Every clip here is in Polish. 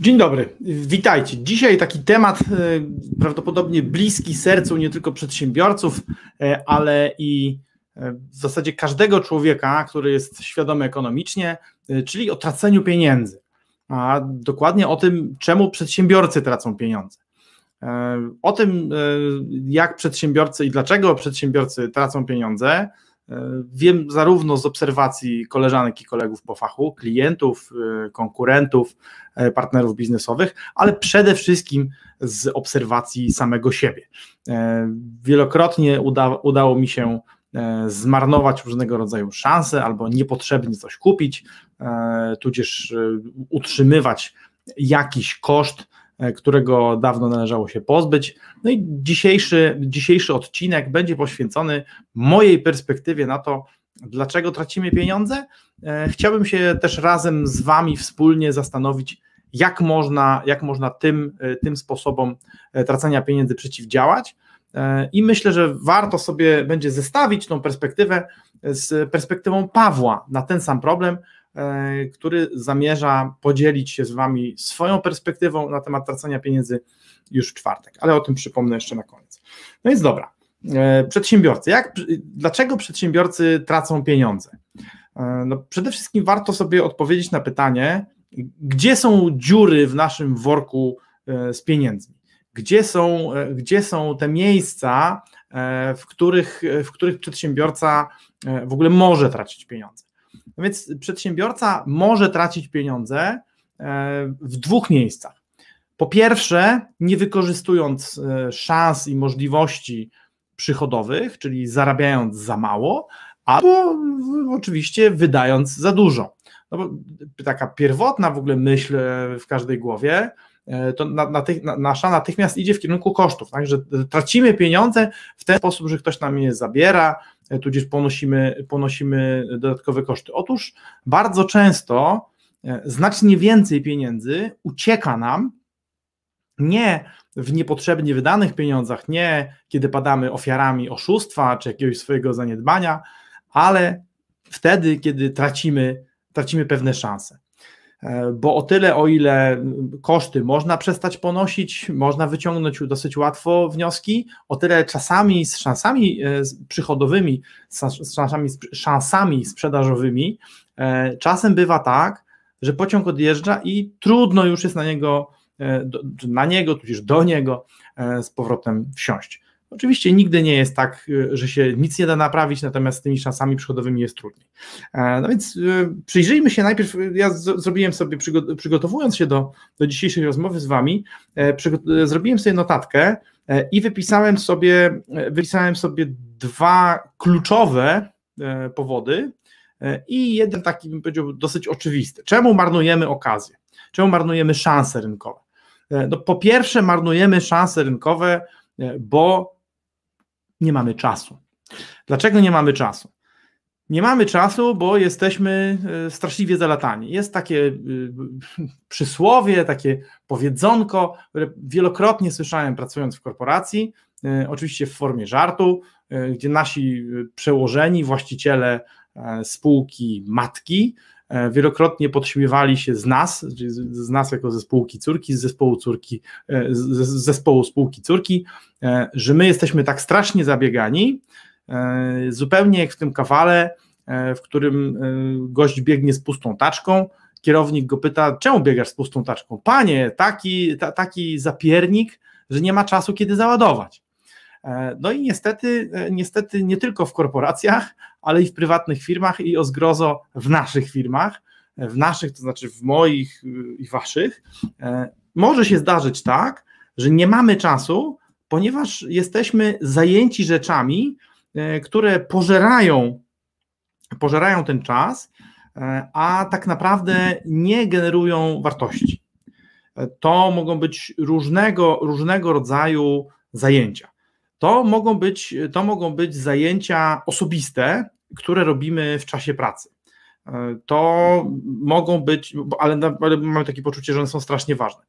Dzień dobry, witajcie. Dzisiaj taki temat e, prawdopodobnie bliski sercu nie tylko przedsiębiorców, e, ale i e, w zasadzie każdego człowieka, który jest świadomy ekonomicznie, czyli o traceniu pieniędzy. A dokładnie o tym, czemu przedsiębiorcy tracą pieniądze. O tym, jak przedsiębiorcy i dlaczego przedsiębiorcy tracą pieniądze, Wiem zarówno z obserwacji koleżanek i kolegów po fachu, klientów, y, konkurentów, y, partnerów biznesowych, ale przede wszystkim z obserwacji samego siebie. Y, wielokrotnie uda, udało mi się zmarnować różnego rodzaju szanse albo niepotrzebnie coś kupić, tudzież utrzymywać jakiś koszt, którego dawno należało się pozbyć. No i dzisiejszy, dzisiejszy odcinek będzie poświęcony mojej perspektywie na to, dlaczego tracimy pieniądze. E, chciałbym się też razem z Wami wspólnie zastanowić, jak można, jak można tym, e, tym sposobom e, tracenia pieniędzy przeciwdziałać. I myślę, że warto sobie będzie zestawić tą perspektywę z perspektywą Pawła na ten sam problem, który zamierza podzielić się z Wami swoją perspektywą na temat tracenia pieniędzy już w czwartek, ale o tym przypomnę jeszcze na koniec. No więc dobra, e, przedsiębiorcy. Jak, dlaczego przedsiębiorcy tracą pieniądze? E, no przede wszystkim warto sobie odpowiedzieć na pytanie, gdzie są dziury w naszym worku e, z pieniędzmi? Gdzie są, gdzie są te miejsca, w których, w których przedsiębiorca w ogóle może tracić pieniądze? No więc przedsiębiorca może tracić pieniądze w dwóch miejscach. Po pierwsze, nie wykorzystując e, szans i możliwości przychodowych, czyli zarabiając za mało, albo oczywiście wydając za dużo. No bo taka pierwotna w ogóle myśl e, w każdej głowie, e, to tych, na, nasza natychmiast idzie w kierunku kosztów, tak, że tracimy pieniądze w ten sposób, że ktoś nam je zabiera, tudzież ponosimy, ponosimy dodatkowe koszty. Otóż bardzo często znacznie więcej pieniędzy ucieka nam nie w niepotrzebnie wydanych pieniądzach, nie kiedy padamy ofiarami oszustwa czy jakiegoś swojego zaniedbania, ale wtedy, kiedy tracimy, tracimy pewne szanse. E, bo o tyle, o ile koszty można przestać ponosić, można wyciągnąć dosyć łatwo wnioski, o tyle czasami z szansami e, przychodowymi, z szansami, szansami sprzedażowymi, e, czasem bywa tak, że pociąg odjeżdża i trudno już jest na niego na niego, tudzież do niego z powrotem wsiąść. Oczywiście nigdy nie jest tak, e, że się nic nie da naprawić, natomiast z tymi szansami przychodowymi jest trudniej. No więc przyjrzyjmy się najpierw, ja zrobiłem sobie, przygotowując się do, do dzisiejszej rozmowy z Wami, zrobiłem sobie notatkę i wypisałem sobie, wypisałem sobie dwa kluczowe powody i jeden taki, bym powiedział, dosyć oczywisty. Czemu marnujemy okazję? Czemu marnujemy szanse rynkowe? E, no, po pierwsze, marnujemy szanse rynkowe, e, bo nie mamy czasu. Dlaczego nie mamy czasu? Nie mamy czasu, bo jesteśmy e, straszliwie zalatani. Jest takie przysłowie, takie powiedzonko, które wielokrotnie słyszałem pracując w korporacji, oczywiście w formie żartu, gdzie nasi przełożeni, właściciele spółki matki E, wielokrotnie podśmiewali się z nas, z nas jako zespołki córki, z zespołu córki, e, z zespołu spółki córki, e, że my jesteśmy tak strasznie zabiegani, zupełnie jak w tym kawale, w którym gość biegnie z pustą taczką, kierownik go pyta, czemu biegasz z pustą taczką? Panie, taki, ta, taki zapiernik, że nie ma czasu, kiedy załadować. No i niestety, niestety nie tylko w korporacjach, ale i w prywatnych firmach i o zgrozo w naszych firmach, w naszych, to znaczy w moich i waszych, e, może się zdarzyć tak, że nie mamy czasu, ponieważ jesteśmy zajęci rzeczami, e, które pożerają, pożerają ten czas, e, a tak naprawdę nie generują wartości. To mogą być różnego, różnego rodzaju zajęcia. To mogą być, to mogą być zajęcia osobiste, które robimy w czasie pracy. To mogą być, ale, ale mamy takie poczucie, że one są strasznie ważne.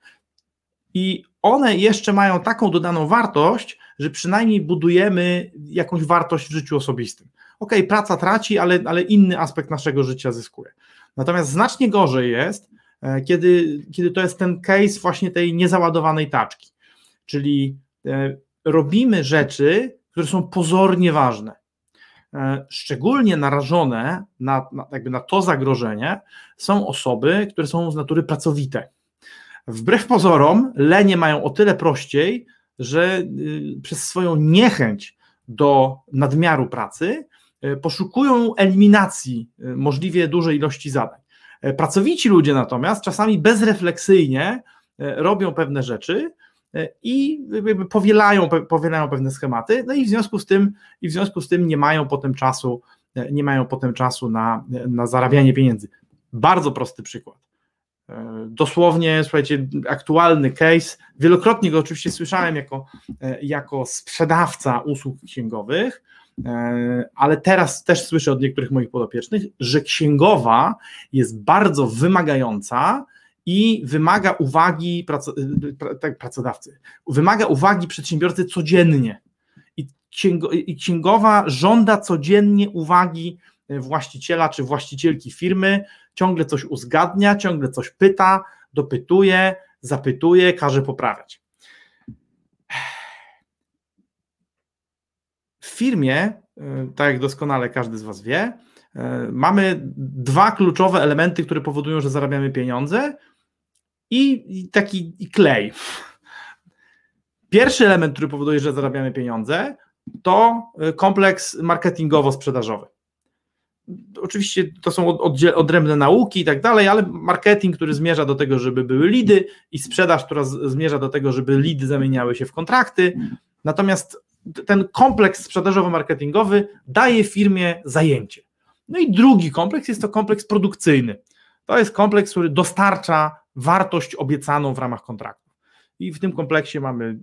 I one jeszcze mają taką dodaną wartość, że przynajmniej budujemy jakąś wartość w życiu osobistym. Ok, praca traci, ale, ale inny aspekt naszego życia zyskuje. Natomiast znacznie gorzej jest, e, kiedy, kiedy to jest ten case właśnie tej niezaładowanej taczki. Czyli e, robimy rzeczy, które są pozornie ważne. E, szczególnie narażone na, na, jakby na to zagrożenie są osoby, które są z natury pracowite. Wbrew pozorom, lenie mają o tyle prościej, że y, przez swoją niechęć do nadmiaru pracy y, poszukują eliminacji y, możliwie dużej ilości zadań. E, pracowici ludzie natomiast czasami bezrefleksyjnie e, robią pewne rzeczy e, i powielają, powielają pewne schematy, no i w związku z tym, i w związku z tym nie mają potem czasu, nie mają potem czasu na, na zarabianie pieniędzy. Bardzo prosty przykład. Dosłownie, słuchajcie, aktualny case. Wielokrotnie go oczywiście słyszałem jako, jako sprzedawca usług księgowych, ale teraz też słyszę od niektórych moich podopiecznych, że księgowa jest bardzo wymagająca i wymaga uwagi tak, pracodawcy, wymaga uwagi przedsiębiorcy codziennie. I, księgo, I księgowa żąda codziennie uwagi właściciela czy właścicielki firmy, ciągle coś uzgadnia, ciągle coś pyta, dopytuje, zapytuje, każe poprawiać. W firmie, e, tak jak doskonale każdy z Was wie, mamy dwa kluczowe elementy, które powodują, że zarabiamy pieniądze i taki i klej. Pierwszy element, który powoduje, że zarabiamy pieniądze, to e, kompleks marketingowo-sprzedażowy oczywiście to są odrębne nauki i tak dalej, ale marketing, który zmierza do tego, żeby były lidy i sprzedaż, która zmierza do tego, żeby lidy zamieniały się w kontrakty. Natomiast ten kompleks sprzedażowo-marketingowy daje firmie zajęcie. No i drugi kompleks jest to kompleks produkcyjny. To jest kompleks, który dostarcza wartość obiecaną w ramach kontraktu. I w tym kompleksie mamy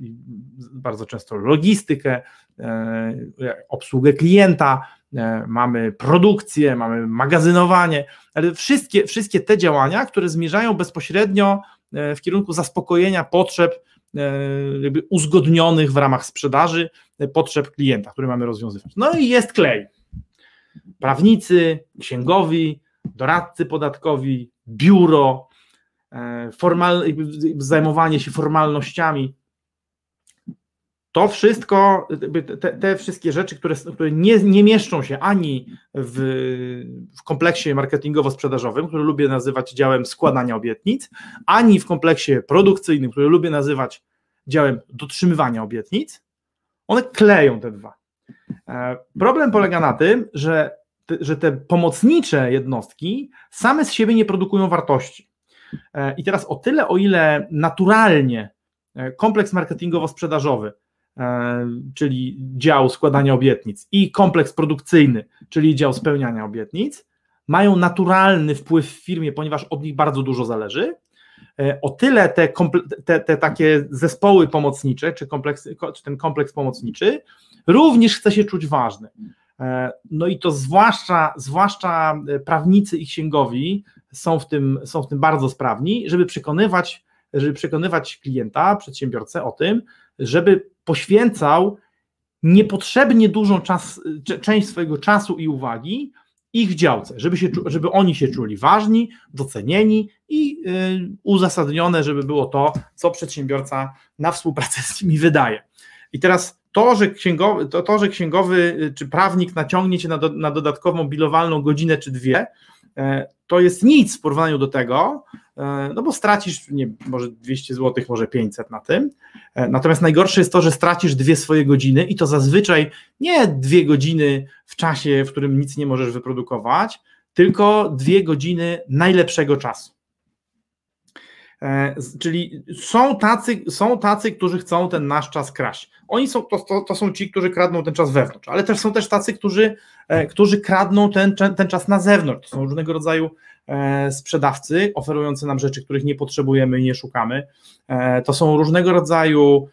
bardzo często logistykę, e, obsługę klienta, E, mamy produkcję, mamy magazynowanie, ale wszystkie, wszystkie te działania, które zmierzają bezpośrednio e, w kierunku zaspokojenia potrzeb jakby uzgodnionych w ramach sprzedaży, potrzeb klienta, które mamy rozwiązywać. No i jest klej. Prawnicy, księgowi, doradcy podatkowi, biuro, formal, zajmowanie się formalnościami, to wszystko, te, te, wszystkie rzeczy, które, które nie, nie mieszczą się ani w, w kompleksie marketingowo-sprzedażowym, który lubię nazywać działem składania obietnic, ani w kompleksie produkcyjnym, który lubię nazywać działem dotrzymywania obietnic, one kleją te dwa. E, problem polega na tym, że, że te pomocnicze jednostki same z siebie nie produkują wartości. E, I teraz o tyle, o ile naturalnie e, kompleks marketingowo-sprzedażowy E, czyli dział składania obietnic, i kompleks produkcyjny, czyli dział spełniania obietnic, mają naturalny wpływ w firmie, ponieważ od nich bardzo dużo zależy. O tyle te, te, te takie zespoły pomocnicze, czy, kompleks, czy ten kompleks pomocniczy, również chce się czuć ważny. E, no i to zwłaszcza, zwłaszcza prawnicy i księgowi są w, tym, są w tym bardzo sprawni, żeby przekonywać, żeby przekonywać klienta, przedsiębiorcę o tym, żeby poświęcał niepotrzebnie dużą czas, część swojego czasu i uwagi ich działce, żeby, się, żeby oni się czuli ważni, docenieni i uzasadnione, żeby było to, co przedsiębiorca na współpracę z nimi wydaje. I teraz to, że księgowy, to, to, że księgowy y, czy prawnik naciągnie cię na, do, na dodatkową bilowalną godzinę czy dwie, E, to jest nic w porównaniu do tego, e, no bo stracisz nie, może 200 zł, może 500 na tym. E, natomiast najgorsze jest to, że stracisz dwie swoje godziny i to zazwyczaj nie dwie godziny w czasie, w którym nic nie możesz wyprodukować, tylko dwie godziny najlepszego czasu. Czyli są tacy, są tacy, którzy chcą ten nasz czas kraść. Oni są, to, to, są ci, którzy kradną ten czas wewnątrz, ale też są też tacy, którzy, e, którzy kradną ten, ten czas na zewnątrz. To są różnego rodzaju e, sprzedawcy oferujący nam rzeczy, których nie potrzebujemy i nie szukamy. E, to są różnego rodzaju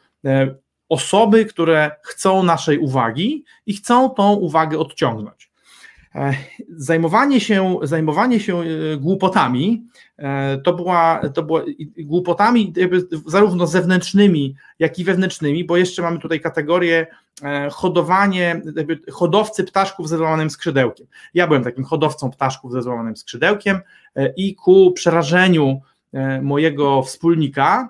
osoby, które chcą naszej uwagi i chcą tą uwagę odciągnąć. E, zajmowanie się, zajmowanie się e, głupotami e, to była, to była głupotami zarówno zewnętrznymi, jak i wewnętrznymi, bo jeszcze mamy tutaj kategorię hodowanie, hodowcy ptaszków ze złamanym skrzydełkiem. Ja byłem takim hodowcą ptaszków ze złamanym skrzydełkiem i ku przerażeniu mojego wspólnika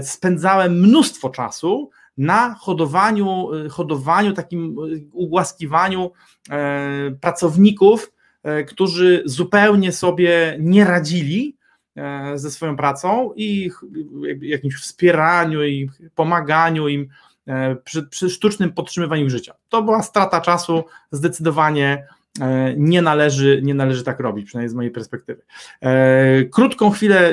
spędzałem mnóstwo czasu na hodowaniu, hodowaniu takim ugłaskiwaniu e, pracowników, e, którzy zupełnie sobie nie radzili e, ze swoją pracą i jakimś wspieraniu i pomaganiu im przy, przy sztucznym podtrzymywaniu życia. To była strata czasu, zdecydowanie nie należy, nie należy tak robić, przynajmniej z mojej perspektywy. Krótką chwilę,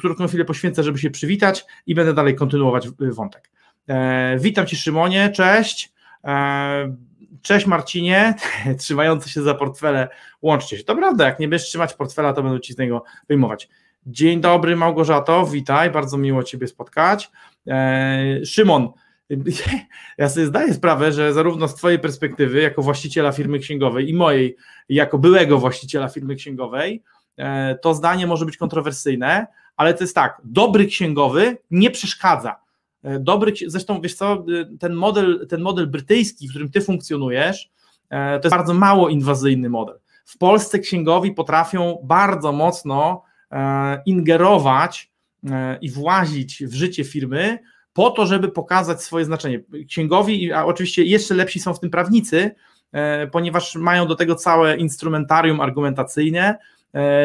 krótką chwilę poświęcę, żeby się przywitać i będę dalej kontynuować wątek. E, witam Cię Szymonie, cześć. E, cześć Marcinie, trzymający się za portfele, łączcie się. To prawda, jak nie będziesz trzymać portfela, to będą Ci z niego wyjmować. Dzień dobry Małgorzato, witaj, bardzo miło Ciebie spotkać. E, Szymon, ja sobie zdaję sprawę, że zarówno z Twojej perspektywy, jako właściciela firmy księgowej i mojej, jako byłego właściciela firmy księgowej, to zdanie może być kontrowersyjne, ale to jest tak, dobry księgowy nie przeszkadza dobry, zresztą wiesz co, e, ten model, ten model brytyjski, w którym ty funkcjonujesz, e, to jest bardzo mało inwazyjny model. W Polsce księgowi potrafią bardzo mocno ingerować i włazić w życie firmy po to, żeby pokazać swoje znaczenie. Księgowi, a oczywiście jeszcze lepsi są w tym prawnicy, ponieważ mają do tego całe instrumentarium argumentacyjne,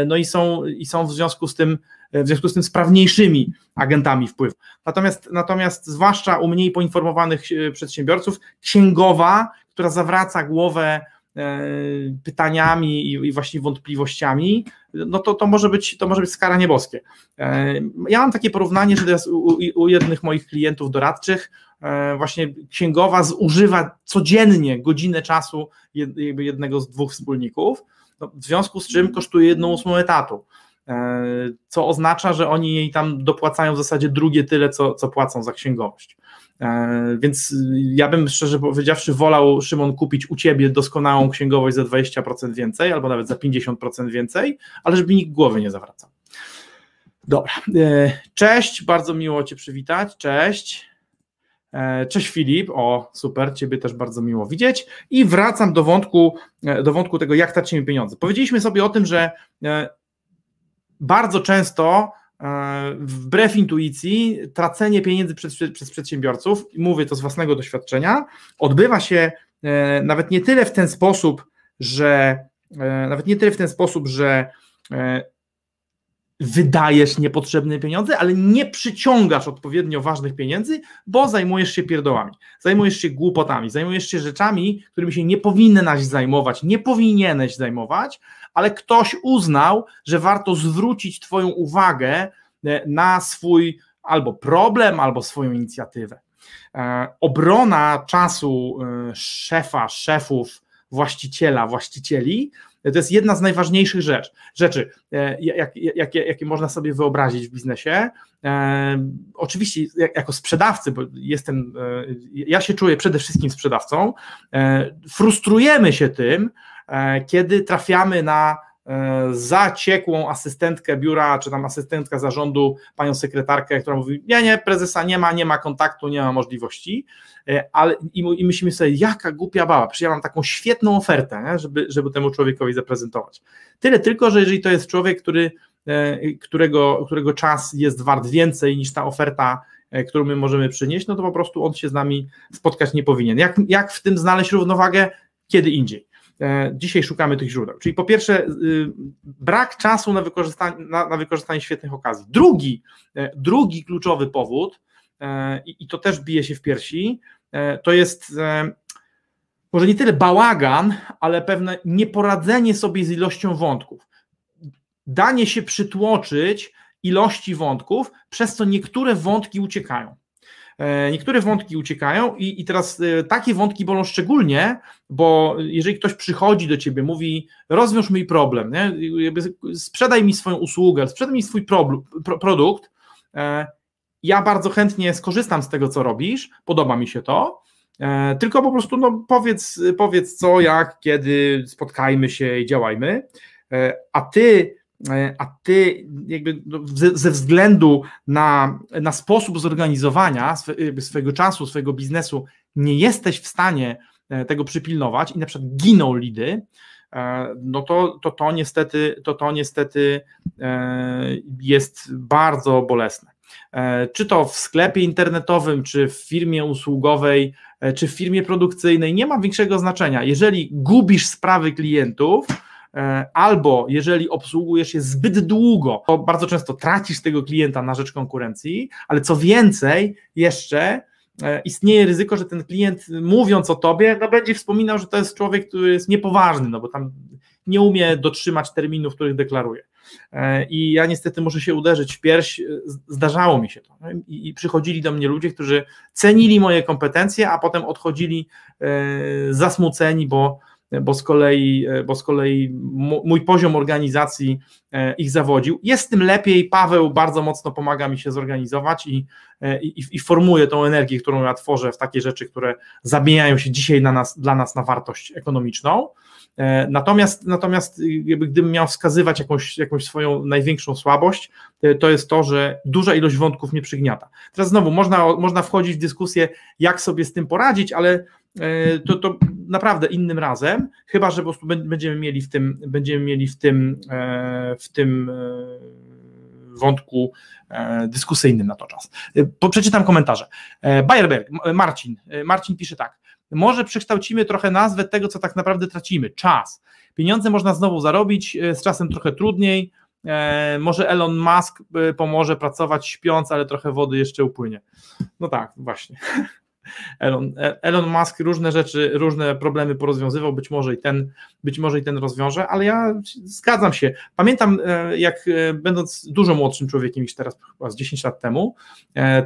no i są, i są w związku z tym E, w związku z tym sprawniejszymi agentami wpływu. Natomiast, natomiast zwłaszcza u mniej poinformowanych e, przedsiębiorców, księgowa, która zawraca głowę e, pytaniami i, właśnie wątpliwościami, no to, to, może być, to może być skara nieboskie. Ja mam takie porównanie, że teraz u, u jednych moich klientów doradczych właśnie księgowa zużywa codziennie godzinę czasu jednego z dwóch wspólników, no, w związku z czym kosztuje jedną ósmą etatu. E, co oznacza, że oni jej tam dopłacają w zasadzie drugie tyle, co, co płacą za księgowość. E, więc ja bym szczerze powiedziawszy wolał, Szymon, kupić u Ciebie doskonałą księgowość za 20% więcej, albo nawet za 50% więcej, ale żeby nikt głowy nie zawracał. Dobra. E, cześć, bardzo miło Cię przywitać. Cześć. Cześć Filip, o super, Ciebie też bardzo miło widzieć. I wracam do wątku, do wątku tego, jak tracimy pieniądze. Powiedzieliśmy sobie o tym, że bardzo często e, wbrew intuicji, tracenie pieniędzy przez, przez przedsiębiorców, mówię to z własnego doświadczenia, odbywa się e, nawet nie tyle w ten sposób, że e, nawet nie tyle w ten sposób, że wydajesz niepotrzebne pieniądze, ale nie przyciągasz odpowiednio ważnych pieniędzy, bo zajmujesz się pierdołami, zajmujesz się głupotami, zajmujesz się rzeczami, którymi się nie powinnaś zajmować, nie powinieneś zajmować, ale ktoś uznał, że warto zwrócić Twoją uwagę e, na swój albo problem, albo swoją inicjatywę. E, obrona czasu e, szefa, szefów, właściciela, właścicieli to jest jedna z najważniejszych rzecz, rzeczy, jakie jak, jak, można sobie wyobrazić w biznesie. E, oczywiście, jako sprzedawcy, bo jestem, e, ja się czuję przede wszystkim sprzedawcą, e, frustrujemy się tym, kiedy trafiamy na zaciekłą asystentkę biura, czy tam asystentka zarządu, panią sekretarkę, która mówi, nie, nie, prezesa nie ma, nie ma kontaktu, nie ma możliwości, ale i, i myślimy sobie, jaka głupia baba, przecież ja mam taką świetną ofertę, nie, żeby, żeby temu człowiekowi zaprezentować. Tyle tylko, że jeżeli to jest człowiek, który, którego, którego czas jest wart więcej niż ta oferta, którą my możemy przynieść, no to po prostu on się z nami spotkać nie powinien. Jak, jak w tym znaleźć równowagę? Kiedy indziej. E, dzisiaj szukamy tych źródeł. Czyli po pierwsze, y, brak czasu na wykorzystanie, na, na wykorzystanie świetnych okazji. Drugi, e, drugi kluczowy powód, e, i, to też bije się w piersi, to jest może nie tyle bałagan, ale pewne nieporadzenie sobie z ilością wątków. Danie się przytłoczyć ilości wątków, przez co niektóre wątki uciekają. E, niektóre wątki uciekają i, i teraz e, takie wątki bolą szczególnie, bo jeżeli ktoś przychodzi do ciebie, mówi rozwiąż mój problem, nie? sprzedaj mi swoją usługę, sprzedaj mi swój pro, produkt e, ja bardzo chętnie skorzystam z tego, co robisz, podoba mi się to, tylko po prostu no, powiedz, powiedz co, jak, kiedy, spotkajmy się i działajmy, a ty a ty jakby no, ze względu na, na sposób zorganizowania swojego czasu, swojego biznesu nie jesteś w stanie tego przypilnować i na przykład giną lidy, no to, to, to niestety, to, to niestety jest bardzo bolesne. E, czy to w sklepie internetowym, czy w firmie usługowej, e, czy w firmie produkcyjnej, nie ma większego znaczenia. Jeżeli gubisz sprawy klientów, e, albo jeżeli obsługujesz je zbyt długo, to bardzo często tracisz tego klienta na rzecz konkurencji, ale co więcej, jeszcze istnieje ryzyko, że ten klient mówiąc o tobie, no będzie wspominał, że to jest człowiek, który jest niepoważny, no bo tam nie umie dotrzymać terminów, których deklaruje. E, I ja niestety muszę się uderzyć w pierś. Zdarzało mi się to. I przychodzili do mnie ludzie, którzy cenili moje kompetencje, a potem odchodzili e, zasmuceni, bo, bo, z kolei, e, bo z kolei mój poziom organizacji ich zawodził. Jest tym lepiej. Paweł bardzo mocno pomaga mi się zorganizować i, i, i formuje tą energię, którą ja tworzę w takie rzeczy, które zamieniają się dzisiaj na nas, dla nas na wartość ekonomiczną. E, natomiast, natomiast jakby gdybym miał wskazywać jakąś, jakąś swoją największą słabość, e, to jest to, że duża ilość wątków mnie przygniata. Teraz znowu można, można wchodzić w dyskusję, jak sobie z tym poradzić, ale e, to, to naprawdę innym razem, chyba że po prostu będziemy mieli w tym, będziemy mieli w tym, w tym wątku dyskusyjnym na to czas. Przeczytam komentarze. Bayerberg, Marcin, Marcin pisze tak. Może przekształcimy trochę nazwę tego, co tak naprawdę tracimy czas. Pieniądze można znowu zarobić, e, z czasem trochę trudniej. E, może Elon Musk e, pomoże pracować śpiąc, ale trochę wody jeszcze upłynie. No tak, właśnie. Elon, Elon Musk różne rzeczy, różne problemy porozwiązywał, być może i ten, być może i ten rozwiąże, ale ja zgadzam się. Pamiętam, jak będąc dużo młodszym człowiekiem niż teraz, chyba z 10 lat temu,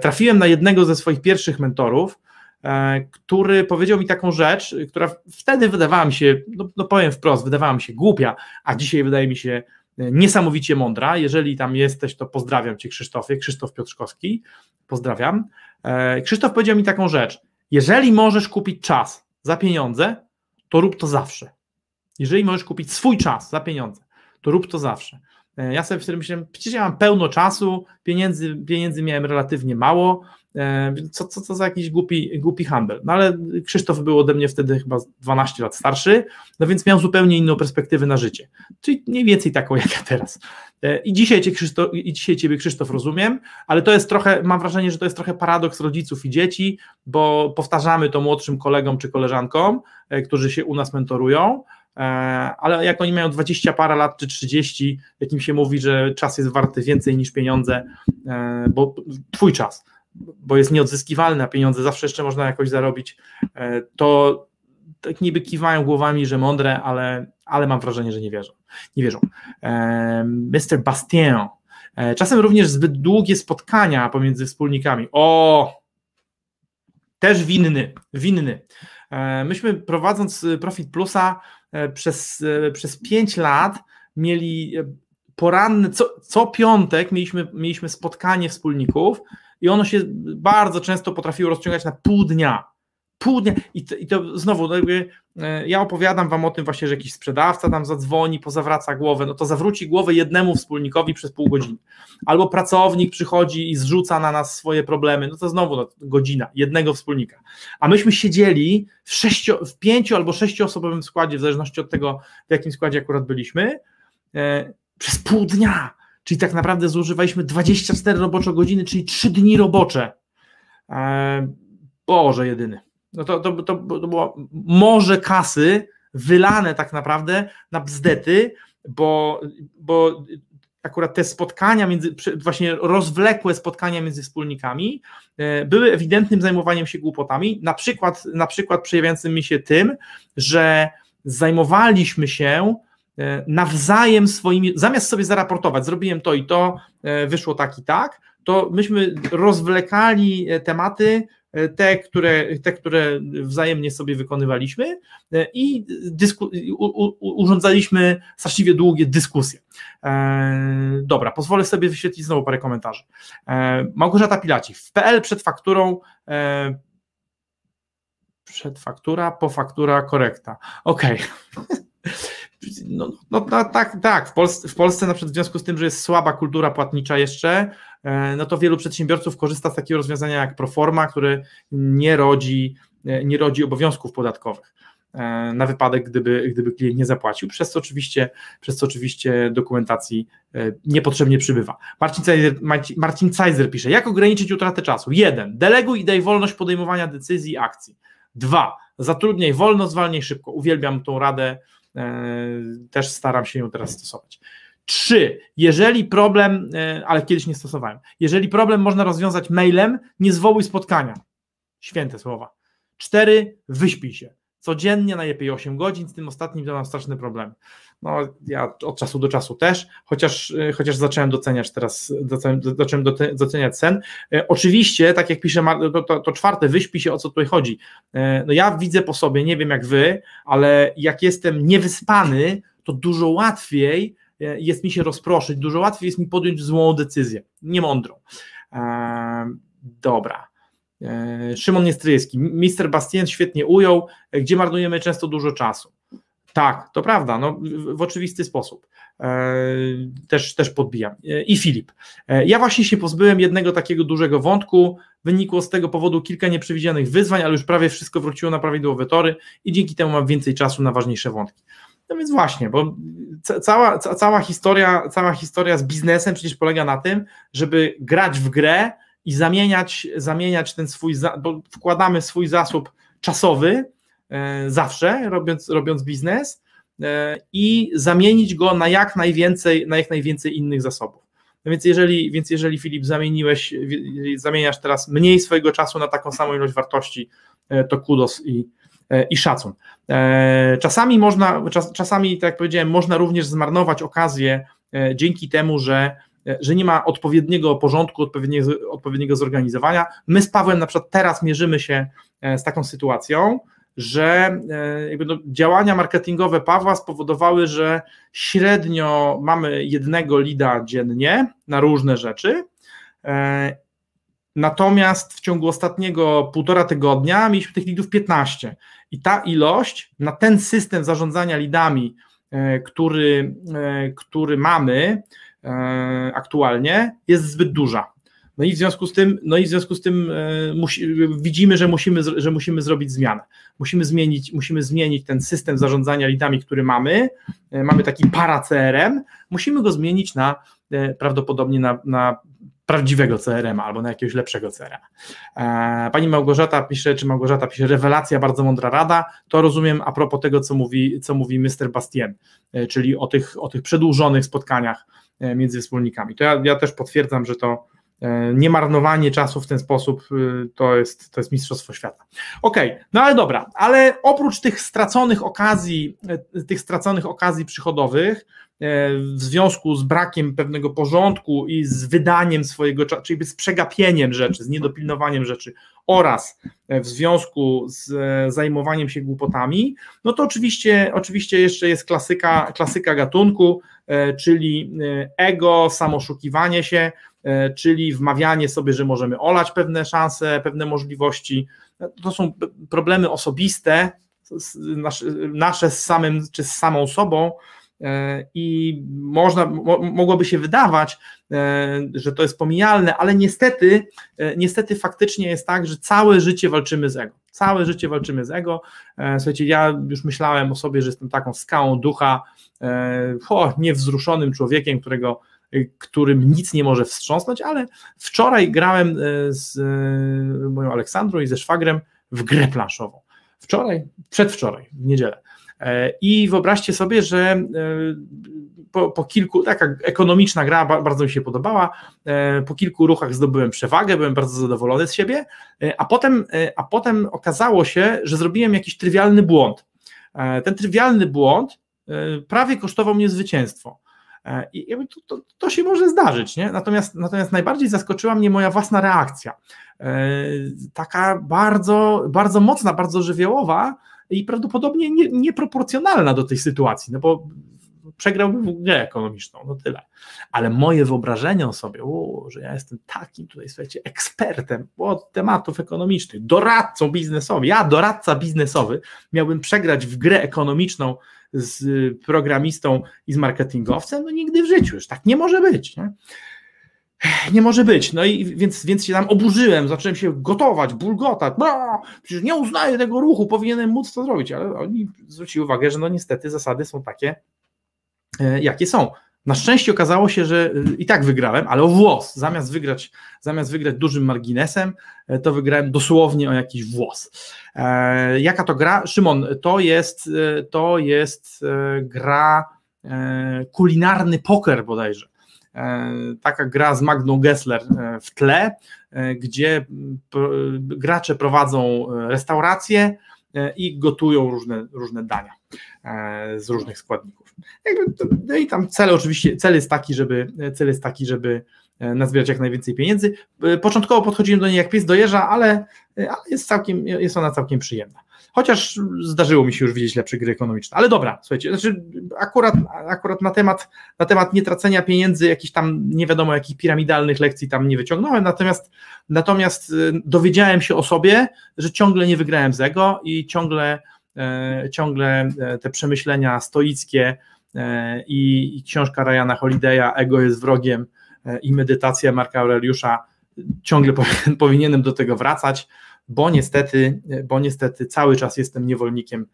trafiłem na jednego ze swoich pierwszych mentorów, który powiedział mi taką rzecz, która wtedy wydawała mi się, no, no powiem wprost, wydawała mi się głupia, a dzisiaj wydaje mi się e, niesamowicie mądra. Jeżeli tam jesteś, to pozdrawiam Cię Krzysztofie, Krzysztof Piotrzkowski, pozdrawiam. E, Krzysztof powiedział mi taką rzecz, jeżeli możesz kupić czas za pieniądze, to rób to zawsze. Jeżeli możesz kupić swój czas za pieniądze, to rób to zawsze. Ja sobie wtedy myślałem, przecież ja mam pełno czasu, pieniędzy, pieniędzy miałem relatywnie mało, E, co, co, co za jakiś głupi, głupi handel. No ale Krzysztof był ode mnie wtedy chyba 12 lat starszy, no więc miał zupełnie inną perspektywę na życie. Czyli mniej więcej taką jak ja teraz. E, I dzisiaj, cię Krzysztof, I dzisiaj Ciebie Krzysztof rozumiem, ale to jest trochę, mam wrażenie, że to jest trochę paradoks rodziców i dzieci, bo powtarzamy to młodszym kolegom czy koleżankom, e, którzy się u nas mentorują, ale jak oni mają 20 parę lat czy 30, jak im się mówi, że czas jest warty więcej niż pieniądze, bo twój czas, bo jest nieodzyskiwalne, a pieniądze zawsze jeszcze można jakoś zarobić, e, to tak niby kiwają głowami, że mądre, ale, ale mam wrażenie, że nie wierzą. Nie wierzą. E, Mr. Bastien. E, czasem również zbyt długie spotkania pomiędzy wspólnikami. O! Też winny, winny. Myśmy prowadząc Profit Plusa przez, przez 5 lat mieli poranny, co, co piątek mieliśmy, mieliśmy spotkanie wspólników, i ono się bardzo często potrafiło rozciągać na pół dnia. Pół dnia i to, i to znowu, no jakby, e, ja opowiadam wam o tym właśnie, że jakiś sprzedawca tam zadzwoni, pozawraca głowę, no to zawróci głowę jednemu wspólnikowi przez pół godziny. Albo pracownik przychodzi i zrzuca na nas swoje problemy, no to znowu no, godzina, jednego wspólnika. A myśmy siedzieli w, sześcio, w pięciu albo sześcioosobowym składzie, w zależności od tego, w jakim składzie akurat byliśmy, e, przez pół dnia Czyli tak naprawdę zużywaliśmy 24 robocze godziny, czyli 3 dni robocze. E, Boże jedyny. No to, to, to, to było morze kasy wylane tak naprawdę na bzdety, bo, bo akurat te spotkania między, właśnie rozwlekłe spotkania między wspólnikami e, były ewidentnym zajmowaniem się głupotami, na przykład, na przykład przejawiającym się tym, że zajmowaliśmy się nawzajem swoimi, zamiast sobie zaraportować, zrobiłem to i to, e, wyszło tak i tak, to myśmy rozwlekali e, tematy te, które, te, które wzajemnie sobie wykonywaliśmy i dysku, u, u, urządzaliśmy straszliwie długie dyskusje. dobra, pozwolę sobie wyświetlić znowu parę komentarzy. Małgorzata Pilaci, w PL przed fakturą przed faktura, po faktura, korekta. Okej. Okay. No, no, no, tak, tak. W Polsce, w Polsce na przykład w związku z tym, że jest słaba kultura płatnicza jeszcze, e, no to wielu przedsiębiorców korzysta z takiego rozwiązania jak Proforma, które nie rodzi, e, nie rodzi obowiązków podatkowych e, na wypadek, gdyby, gdyby klient nie zapłacił, przez co oczywiście, przez co oczywiście dokumentacji niepotrzebnie przybywa. Marcin Cajzer, Marcin Cajzer pisze, jak ograniczyć utratę czasu? Jeden, deleguj i daj wolność podejmowania decyzji i akcji. Dwa, zatrudniaj wolno, zwalniaj szybko. Uwielbiam tą radę, też staram się ją teraz stosować. Trzy, jeżeli problem, e, ale kiedyś nie stosowałem, jeżeli problem można rozwiązać mailem, nie zwołuj spotkania. Święte słowa. Cztery, wyśpij się codziennie, najlepiej 8 godzin, z tym ostatnim to mam straszny problem. No, ja od czasu do czasu też, chociaż, y, chociaż zacząłem doceniać teraz, zacząłem doceniać sen. Y, oczywiście, tak jak pisze, to, to, to czwarte, wyśpi się, o co tutaj chodzi. Y, no ja widzę po sobie, nie wiem jak wy, ale jak jestem niewyspany, to dużo łatwiej jest mi się rozproszyć, dużo łatwiej jest mi podjąć złą decyzję, niemądrą. Dobra. E, Szymon Niestryjski, Mister Bastien świetnie ujął, gdzie marnujemy często dużo czasu. Tak, to prawda, no, w oczywisty sposób. E, też, też podbijam. E, I Filip. Ja właśnie się pozbyłem jednego takiego dużego wątku. Wynikło z tego powodu kilka nieprzewidzianych wyzwań, ale już prawie wszystko wróciło na prawidłowe tory i dzięki temu mam więcej czasu na ważniejsze wątki. No więc właśnie, bo cała, cała, historia, cała historia z biznesem przecież polega na tym, żeby grać w grę, i zamieniać, zamieniać ten swój, bo wkładamy swój zasób czasowy e, zawsze, robiąc, robiąc biznes e, i zamienić go na jak najwięcej, na jak najwięcej innych zasobów. No więc jeżeli, więc jeżeli Filip zamieniłeś, zamieniasz teraz mniej swojego czasu na taką samą ilość wartości, e, to kudos i, i szacun. Czasami można, czas, czasami, tak jak powiedziałem, można również zmarnować okazję dzięki temu, że że nie ma odpowiedniego porządku, odpowiedniego, odpowiedniego zorganizowania. My z Pawłem na przykład teraz mierzymy się e, z taką sytuacją, że e, jakby no, działania marketingowe Pawła spowodowały, że średnio mamy jednego lida dziennie na różne rzeczy. Natomiast w ciągu ostatniego półtora tygodnia mieliśmy tych lidów 15 i ta ilość na ten system zarządzania lidami, który, który mamy, E, aktualnie jest zbyt duża. No i w związku z tym, no i w związku z tym e, musi, widzimy, że musimy, że musimy zrobić zmianę. Musimy zmienić, musimy zmienić ten system zarządzania lidami, który mamy. E, mamy taki para CRM, musimy go zmienić na prawdopodobnie na, na prawdziwego CRM albo na jakiegoś lepszego CRM. Pani Małgorzata pisze, czy Małgorzata pisze, rewelacja, bardzo mądra rada, to rozumiem a propos tego, co mówi, co mówi Mr. Bastien, czyli o tych, o tych przedłużonych spotkaniach E, między wspólnikami. To ja, ja też potwierdzam, że to e, niemarnowanie czasu w ten sposób y, to jest, to jest mistrzostwo świata. Okej, okay, no ale dobra, ale oprócz tych straconych okazji, e, tych straconych okazji przychodowych, w związku z brakiem pewnego porządku i z wydaniem swojego czasu, czyli z przegapieniem rzeczy, z niedopilnowaniem rzeczy oraz w związku z zajmowaniem się głupotami, no to oczywiście, oczywiście jeszcze jest klasyka, klasyka gatunku, E, czyli e, ego, samoszukiwanie się, e, czyli wmawianie sobie, że możemy olać pewne szanse, pewne możliwości. To są problemy osobiste, nasze z samym czy z samą sobą. I można, mogłoby się wydawać, że to jest pomijalne, ale niestety, niestety faktycznie jest tak, że całe życie walczymy z ego. Całe życie walczymy z ego. Słuchajcie, ja już myślałem o sobie, że jestem taką skałą ducha, E, o, niewzruszonym człowiekiem, którego, e, którym nic nie może wstrząsnąć, ale wczoraj grałem e, z moją Aleksandrą i ze szwagrem w grę planszową. Wczoraj, przedwczoraj, w niedzielę. I wyobraźcie sobie, że po, po, kilku, taka ekonomiczna gra bardzo mi się podobała, po kilku ruchach zdobyłem przewagę, byłem bardzo zadowolony z siebie, a potem, a potem okazało się, że zrobiłem jakiś trywialny błąd. Ten trywialny błąd E, prawie kosztował mnie zwycięstwo. I to, to, to, się może zdarzyć, nie? Natomiast, natomiast najbardziej zaskoczyła mnie moja własna reakcja. Taka bardzo, bardzo mocna, bardzo żywiołowa i prawdopodobnie nie, nieproporcjonalna do tej sytuacji, no bo przegrałbym grę ekonomiczną, no tyle. Ale moje wyobrażenie o sobie, o, że ja jestem takim tutaj, słuchajcie, ekspertem od tematów ekonomicznych, doradcą biznesowym, ja doradca biznesowy miałbym przegrać w grę ekonomiczną z programistą i z marketingowcem, no nigdy w życiu, już tak nie może być, nie? nie może być. No i więc, więc się tam oburzyłem, zacząłem się gotować, bulgotać. No, przecież nie uznaję tego ruchu, powinienem móc to zrobić, ale oni zwrócili uwagę, że no niestety zasady są takie, jakie są. Na szczęście okazało się, że e, i tak wygrałem, ale o włos. Zamiast wygrać, zamiast wygrać dużym marginesem, e, to wygrałem dosłownie o jakiś włos. E, jaka to gra? Szymon, to jest, to jest gra e, kulinarny poker bodajże. E, taka gra z Magną Gessler w tle, gdzie gracze prowadzą restaurację i gotują różne, różne dania z różnych składników. No i tam cel oczywiście, cel jest taki, żeby, cel jest taki, żeby e, nazbierać jak najwięcej pieniędzy. E, początkowo podchodziłem do niej jak pies do jeża, ale, e, ale jest, całkiem, jest ona całkiem przyjemna. Chociaż zdarzyło mi się już widzieć lepsze gry ekonomiczne. Ale dobra, słuchajcie, znaczy akurat, akurat na, temat, na temat nietracenia pieniędzy, jakichś tam nie wiadomo jakich piramidalnych lekcji tam nie wyciągnąłem, natomiast, natomiast dowiedziałem się o sobie, że ciągle nie wygrałem z ego i ciągle ciągle e, te przemyślenia stoickie e, i, książka Ryana Holiday'a Ego jest wrogiem i medytacja Marka Aureliusza ciągle powinienem do tego wracać, bo niestety, bo niestety cały czas jestem niewolnikiem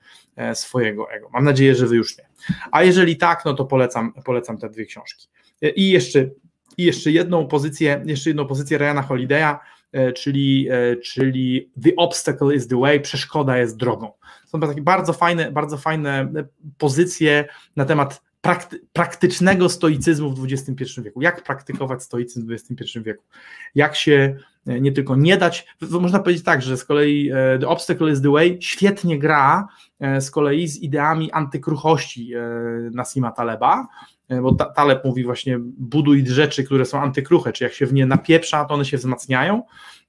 swojego ego. Mam nadzieję, że wy już nie. A jeżeli tak, no to polecam, polecam te dwie książki. I jeszcze, i jeszcze jedną pozycję, jeszcze jedną pozycję Ryana Holiday'a, czyli, czyli The Obstacle is the Way, przeszkoda jest drogą są takie bardzo fajne, bardzo fajne e, pozycje na temat prakty, praktycznego stoicyzmu w XXI wieku. Jak praktykować stoicyzm w XXI wieku? Jak się e, nie tylko nie dać, można powiedzieć tak, że z kolei e, The Obstacle is the Way świetnie gra z kolei z ideami antykruchości Nasima Taleba, bo Taleb mówi właśnie buduj rzeczy, które są antykruche, czy jak się w nie napieprza, to one się wzmacniają,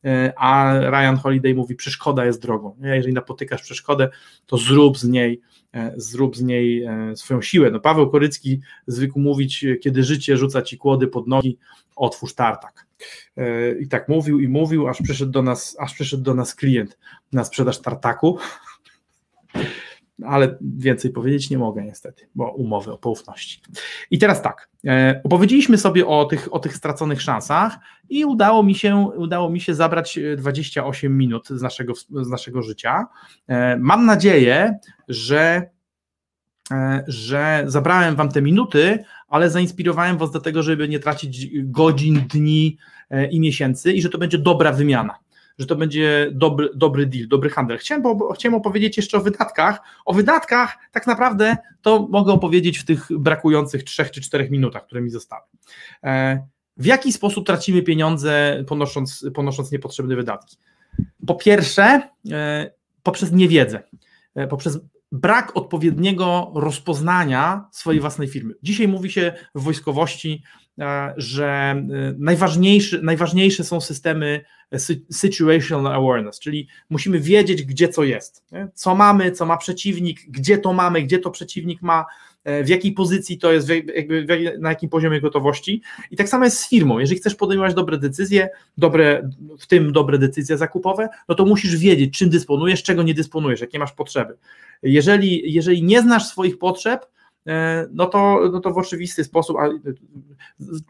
E, a Ryan Holiday mówi, przeszkoda jest drogą. Jeżeli napotykasz przeszkodę, to zrób z niej e, zrób z niej e, swoją siłę. No, Paweł Korycki zwykł mówić, kiedy życie rzuca ci kłody pod nogi, otwórz tartak. I tak mówił i mówił, aż przyszedł do nas, aż przyszedł do nas klient na sprzedaż tartaku ale więcej powiedzieć nie mogę niestety, bo umowy o poufności. I teraz tak, e, opowiedzieliśmy sobie o tych, o tych straconych szansach i udało mi się, udało mi się zabrać 28 e, minut z naszego, z naszego życia. E, mam nadzieję, że że zabrałem Wam te minuty, ale zainspirowałem Was do tego, żeby nie tracić godzin, dni i miesięcy i że to będzie dobra wymiana że to będzie dobry, dobry deal, dobry handel. Chciałem, bo, chciałem opowiedzieć jeszcze o wydatkach. O wydatkach tak naprawdę to mogę opowiedzieć w tych brakujących trzech czy czterech minutach, które mi zostały. E, w jaki sposób tracimy pieniądze, ponosząc, ponosząc niepotrzebne wydatki? Po pierwsze, e, poprzez niewiedzę, e, poprzez brak odpowiedniego rozpoznania swojej własnej firmy. Dzisiaj mówi się w wojskowości, że najważniejsze, najważniejsze są systemy situational awareness, czyli musimy wiedzieć, gdzie co jest, co mamy, co ma przeciwnik, gdzie to mamy, gdzie to przeciwnik ma, e, w jakiej pozycji to jest, jakby na jakim poziomie gotowości. I tak samo jest z firmą. Jeżeli chcesz podejmować dobre decyzje, dobre, w tym dobre decyzje zakupowe, no to musisz wiedzieć, czym dysponujesz, czego nie dysponujesz, jakie masz potrzeby. Jeżeli, jeżeli nie znasz swoich potrzeb, E, no to, no to w oczywisty sposób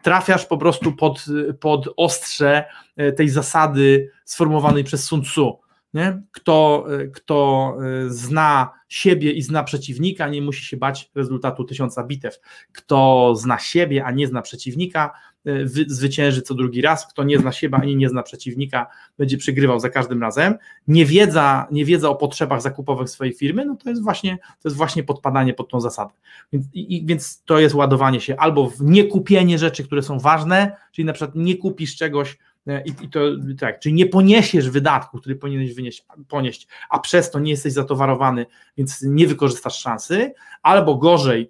trafiasz po prostu pod, pod ostrze e, tej zasady sformułowanej przez Sun Tzu. Nie? Kto, e, kto zna siebie i zna przeciwnika, nie musi się bać rezultatu tysiąca bitew. Kto zna siebie, a nie zna przeciwnika, zwycięży co drugi raz. Kto nie zna siebie ani nie zna przeciwnika, będzie przegrywał za każdym razem. Niewiedza, niewiedza o potrzebach zakupowych swojej firmy, no to jest właśnie, to jest właśnie podpadanie pod tą zasadę. Więc, i, więc to jest ładowanie się albo w niekupienie rzeczy, które są ważne, czyli na przykład nie kupisz czegoś, e, i, I, to tak, czyli nie poniesiesz wydatku, który powinieneś wynieść, ponieść, a przez to nie jesteś zatowarowany, więc nie wykorzystasz szansy, albo gorzej,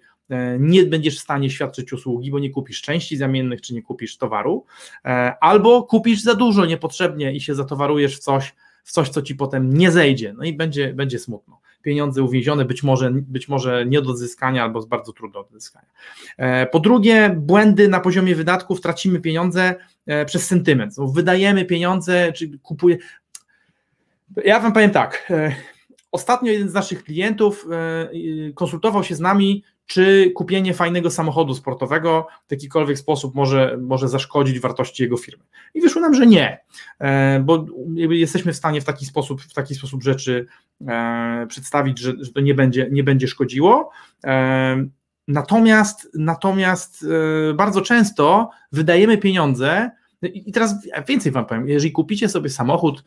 nie będziesz w stanie świadczyć usługi, bo nie kupisz części zamiennych, czy nie kupisz towaru, albo kupisz za dużo niepotrzebnie i się zatowarujesz w coś, w coś, co ci potem nie zejdzie, no i będzie, będzie smutno pieniądze uwięzione, być może, być może nie do odzyskania albo bardzo trudno do odzyskania. E, po drugie, błędy na poziomie wydatków, tracimy pieniądze e, przez sentyment. Wydajemy pieniądze, czy kupuje. Ja Wam powiem tak. E, ostatnio jeden z naszych klientów konsultował się z nami, czy kupienie fajnego samochodu sportowego w jakikolwiek sposób może, może zaszkodzić wartości jego firmy. I wyszło nam, że nie, e, bo jesteśmy w stanie w taki sposób, w taki sposób rzeczy e, przedstawić, że, że to nie będzie, nie będzie szkodziło. E, natomiast, natomiast bardzo często wydajemy pieniądze, i teraz więcej Wam powiem, jeżeli kupicie sobie samochód,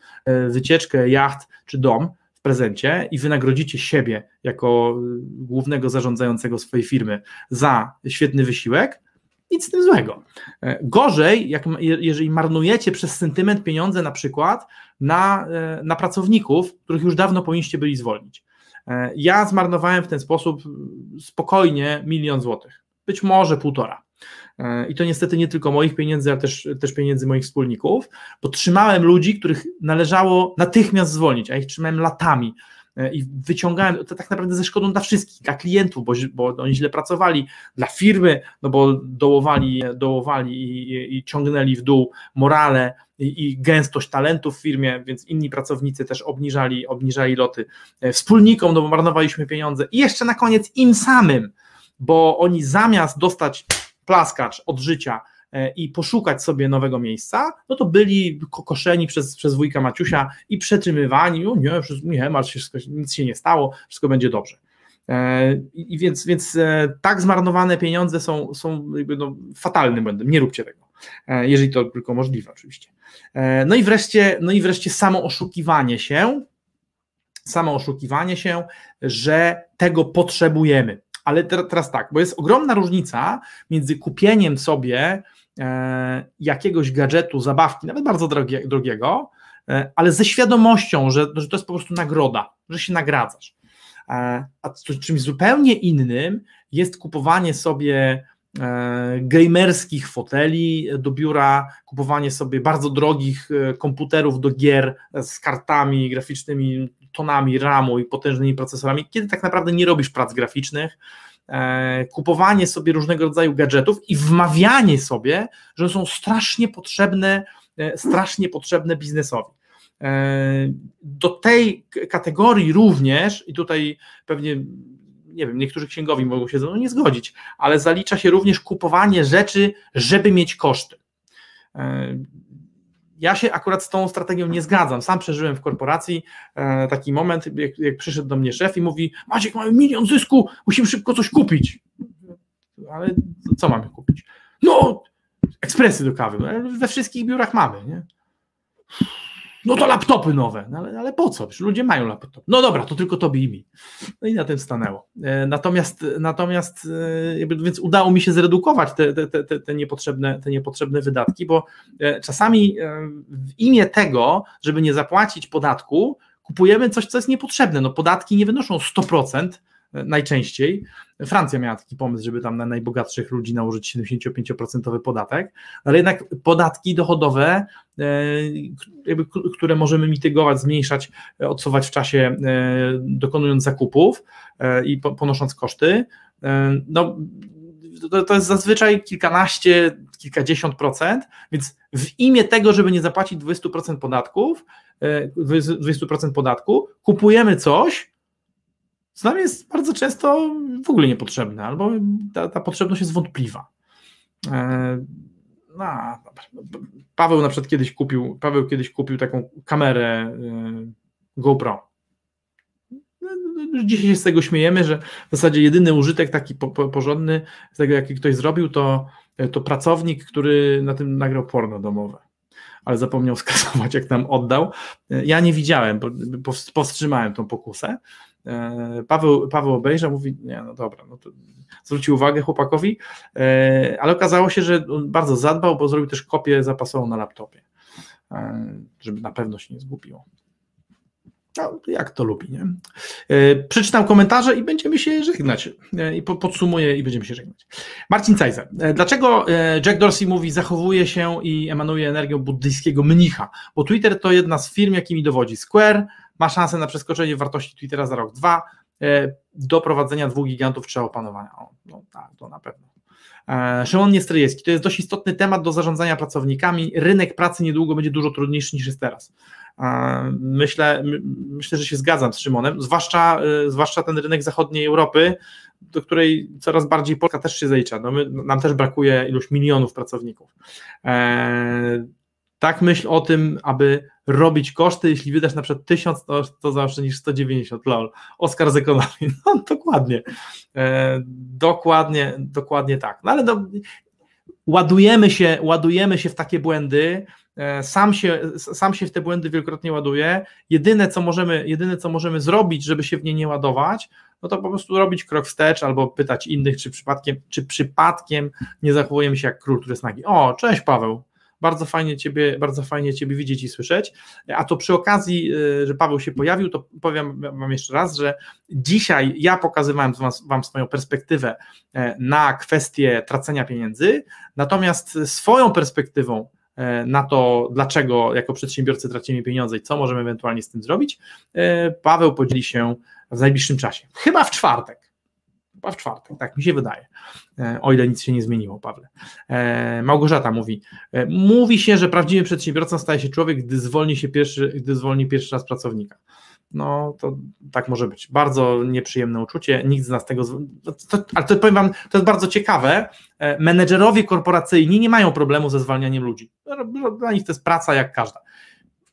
wycieczkę, jacht czy dom, prezencie i wynagrodzicie siebie jako y, głównego zarządzającego swojej firmy za świetny wysiłek, nic z tym złego. E, gorzej, jak, jeżeli marnujecie przez sentyment pieniądze na przykład na, e, na pracowników, których już dawno powinniście byli zwolnić. E, ja zmarnowałem w ten sposób spokojnie milion złotych, być może półtora. E, I to niestety nie tylko moich pieniędzy, ale też, też pieniędzy moich wspólników, bo trzymałem ludzi, których należało natychmiast zwolnić, a ich trzymałem latami. E, i wyciągałem to tak naprawdę ze szkodą dla wszystkich, dla klientów, bo, bo oni źle pracowali, dla firmy, no bo dołowali, dołowali i, i ciągnęli w dół morale i, i, gęstość talentów w firmie, więc inni pracownicy też obniżali, obniżali loty. E, wspólnikom, no bo marnowaliśmy pieniądze. I jeszcze na koniec im samym, bo oni zamiast dostać plaskacz od życia e, i poszukać sobie nowego miejsca, no to byli kokoszeni przez, przez wujka Maciusia i przetrzymywani, o nie, nie martw się, nic się nie stało, wszystko będzie dobrze. E, I więc, więc e, tak zmarnowane pieniądze są, są no, fatalnym błędem, nie róbcie tego, jeżeli to tylko możliwe oczywiście. No i wreszcie, no i wreszcie samo oszukiwanie się, samo oszukiwanie się, że tego potrzebujemy. Ale teraz tak, bo jest ogromna różnica między kupieniem sobie e, jakiegoś gadżetu, zabawki, nawet bardzo drogie, drogiego, e, ale ze świadomością, że, że to jest po prostu nagroda, że się nagradzasz. E, a czymś zupełnie innym jest kupowanie sobie gamerskich foteli do biura, kupowanie sobie bardzo drogich komputerów do gier z kartami graficznymi tonami RAMu i potężnymi procesorami, kiedy tak naprawdę nie robisz prac graficznych, e, kupowanie sobie różnego rodzaju gadżetów i wmawianie sobie, że są strasznie potrzebne, e, strasznie potrzebne biznesowi. E, do tej kategorii również, i tutaj pewnie nie wiem, niektórzy księgowi mogą się ze mną nie zgodzić, ale zalicza się również kupowanie rzeczy, żeby mieć koszty. Ja się akurat z tą strategią nie zgadzam. Sam przeżyłem w korporacji e, taki moment, jak, jak, przyszedł do mnie szef i mówi: Maciek, mamy milion zysku, musimy szybko coś kupić. Ale co mamy kupić? No, ekspresy do kawy. No, we wszystkich biurach mamy. Nie? No to laptopy nowe, no ale, ale po co? Przecież ludzie mają laptop. No dobra, to tylko tobie i mi. No i na tym stanęło. E, natomiast, natomiast e, więc udało mi się zredukować te, te, te, te, niepotrzebne, te niepotrzebne wydatki, bo e, czasami w imię tego, żeby nie zapłacić podatku, kupujemy coś, co jest niepotrzebne. No podatki nie wynoszą 100%, najczęściej. Francja miała taki pomysł, żeby tam na najbogatszych ludzi nałożyć 75% podatek, ale jednak podatki dochodowe, e, które możemy mitygować, zmniejszać, odsuwać w czasie, e, dokonując zakupów e, i ponosząc koszty, no to, jest zazwyczaj kilkanaście, kilkadziesiąt procent, więc w imię tego, żeby nie zapłacić 20% podatków, 20% podatku, kupujemy coś, co nam jest bardzo często w ogóle niepotrzebne, albo ta, ta potrzebność jest wątpliwa. E, no, Paweł na przykład kiedyś kupił, Paweł kiedyś kupił taką kamerę e, GoPro. No, dzisiaj się z tego śmiejemy, że w zasadzie jedyny użytek taki po, po, porządny z tego, jaki ktoś zrobił, to, to pracownik, który na tym nagrał porno domowe ale zapomniał skasować, jak nam oddał. E, ja nie widziałem, powstrzymałem tą pokusę, Paweł, Paweł obejrzał, mówi, nie, no dobra, no to zwrócił uwagę chłopakowi, e, ale okazało się, że bardzo zadbał, bo zrobił też kopię zapasową na laptopie, e, żeby na pewno się nie zgubiło. No, jak to lubi, nie? E, przeczytam komentarze i będziemy się żegnać. E, I podsumuję i będziemy się żegnać. Marcin Cajzer. E, dlaczego Jack Dorsey mówi, zachowuje się i emanuje energią buddyjskiego mnicha? Bo Twitter to jedna z firm, jakimi dowodzi Square, ma szansę na przeskoczenie wartości Twittera za rok, dwa. Do prowadzenia dwóch gigantów trzeba opanowania. O, no tak, to na pewno. Szymon Niestryjewski, to jest dość istotny temat do zarządzania pracownikami. Rynek pracy niedługo będzie dużo trudniejszy niż jest teraz. Myślę, myślę, że się zgadzam z Szymonem, zwłaszcza, zwłaszcza ten rynek zachodniej Europy, do której coraz bardziej Polska też się zalicza. No my, nam też brakuje iluś milionów pracowników. Tak myśl o tym, aby robić koszty, jeśli wydasz na przykład 1000, to, to zaoszczędzisz 190, lol. Oskar z ekonomii, no dokładnie, e, dokładnie, dokładnie tak. No ale do, ładujemy się, ładujemy się w takie błędy, E, sam się, sam się w te błędy wielokrotnie ładuje. Jedyne co, możemy, jedyne, co możemy zrobić, żeby się w nie nie ładować, no to po prostu robić krok wstecz albo pytać innych, czy przypadkiem, czy przypadkiem nie zachowujemy się jak król, który jest nagi. O, cześć Paweł. Bardzo fajnie ciebie, bardzo fajnie Ciebie widzieć i słyszeć. A to przy okazji, e, że Paweł się pojawił, to powiem Wam jeszcze raz, że dzisiaj ja pokazywałem Wam swoją perspektywę e, na kwestię tracenia pieniędzy, natomiast swoją perspektywą E, na to, dlaczego jako przedsiębiorcy tracimy pieniądze i co możemy ewentualnie z tym zrobić, e, Paweł podzieli się w najbliższym czasie. Chyba w czwartek. Chyba w czwartek, tak mi się wydaje. E, o ile nic się nie zmieniło, Pawle. Małgorzata mówi: Mówi się, że prawdziwym przedsiębiorcą staje się człowiek, gdy zwolni się pierwszy, gdy zwolni pierwszy raz pracownika no to tak może być. Bardzo nieprzyjemne uczucie, nikt z nas tego. To, ale to powiem Wam, to jest bardzo ciekawe. E, menedżerowie korporacyjni nie mają problemu ze zwalnianiem ludzi. Dla nich to jest praca jak każda.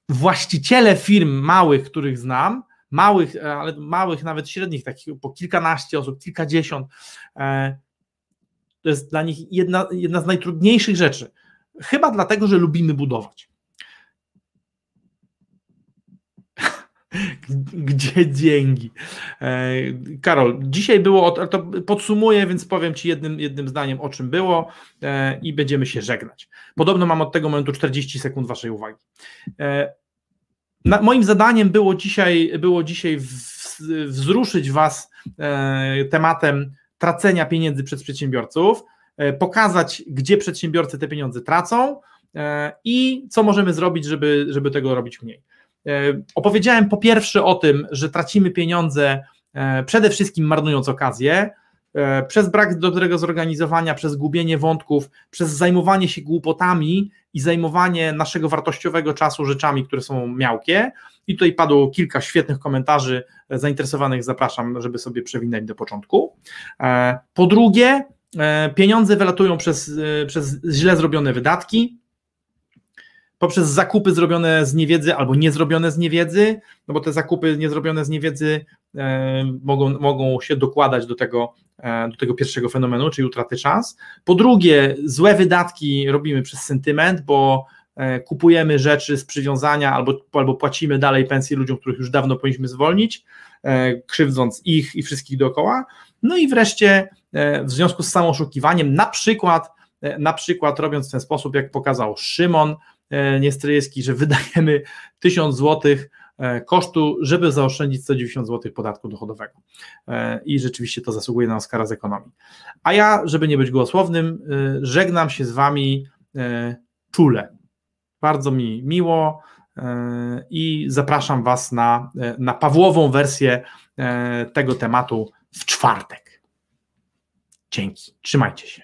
Właściciele firm małych, których znam, małych, e, ale małych, nawet średnich, takich po kilkanaście osób, kilkadziesiąt, e, to jest dla nich jedna, jedna z najtrudniejszych rzeczy. Chyba dlatego, że lubimy budować. Gdzie dzięki? E, Karol, dzisiaj było, to podsumuję, więc powiem Ci jednym, jednym zdaniem, o czym było i będziemy się żegnać. Podobno mam od tego momentu 40 sekund Waszej uwagi. E, moim zadaniem było dzisiaj, było dzisiaj wzruszyć Was tematem tracenia pieniędzy przez przedsiębiorców, pokazać, gdzie przedsiębiorcy te pieniądze tracą i co możemy zrobić, żeby, żeby tego robić mniej. E, opowiedziałem po pierwsze o tym, że tracimy pieniądze e, przede wszystkim marnując okazję, e, przez brak dobrego zorganizowania, przez gubienie wątków, przez zajmowanie się głupotami i zajmowanie naszego wartościowego czasu rzeczami, które są miałkie. I tutaj padło kilka świetnych komentarzy. Zainteresowanych zapraszam, żeby sobie przewinąć do początku. Po drugie, pieniądze wylatują przez, przez źle zrobione wydatki poprzez zakupy zrobione z niewiedzy albo niezrobione z niewiedzy, no bo te zakupy niezrobione z niewiedzy e, mogą, mogą się dokładać do tego, e, do tego pierwszego fenomenu, czyli utraty czas. Po drugie, złe wydatki robimy przez sentyment, bo e, kupujemy rzeczy z przywiązania albo, albo płacimy dalej pensje ludziom, których już dawno powinniśmy zwolnić, e, krzywdząc ich i wszystkich dookoła. No i wreszcie e, w związku z samoszukiwaniem, na przykład, e, na przykład robiąc w ten sposób, jak pokazał Szymon, E, Niestryjewski, że wydajemy 1000 zł e, kosztu, żeby zaoszczędzić 190 zł podatku dochodowego. E, I rzeczywiście to zasługuje na Oscara z ekonomii. A ja, żeby nie być głosłownym, żegnam się z Wami czule. Bardzo mi miło i zapraszam Was na, na Pawłową wersję tego tematu w czwartek. Dzięki. Trzymajcie się.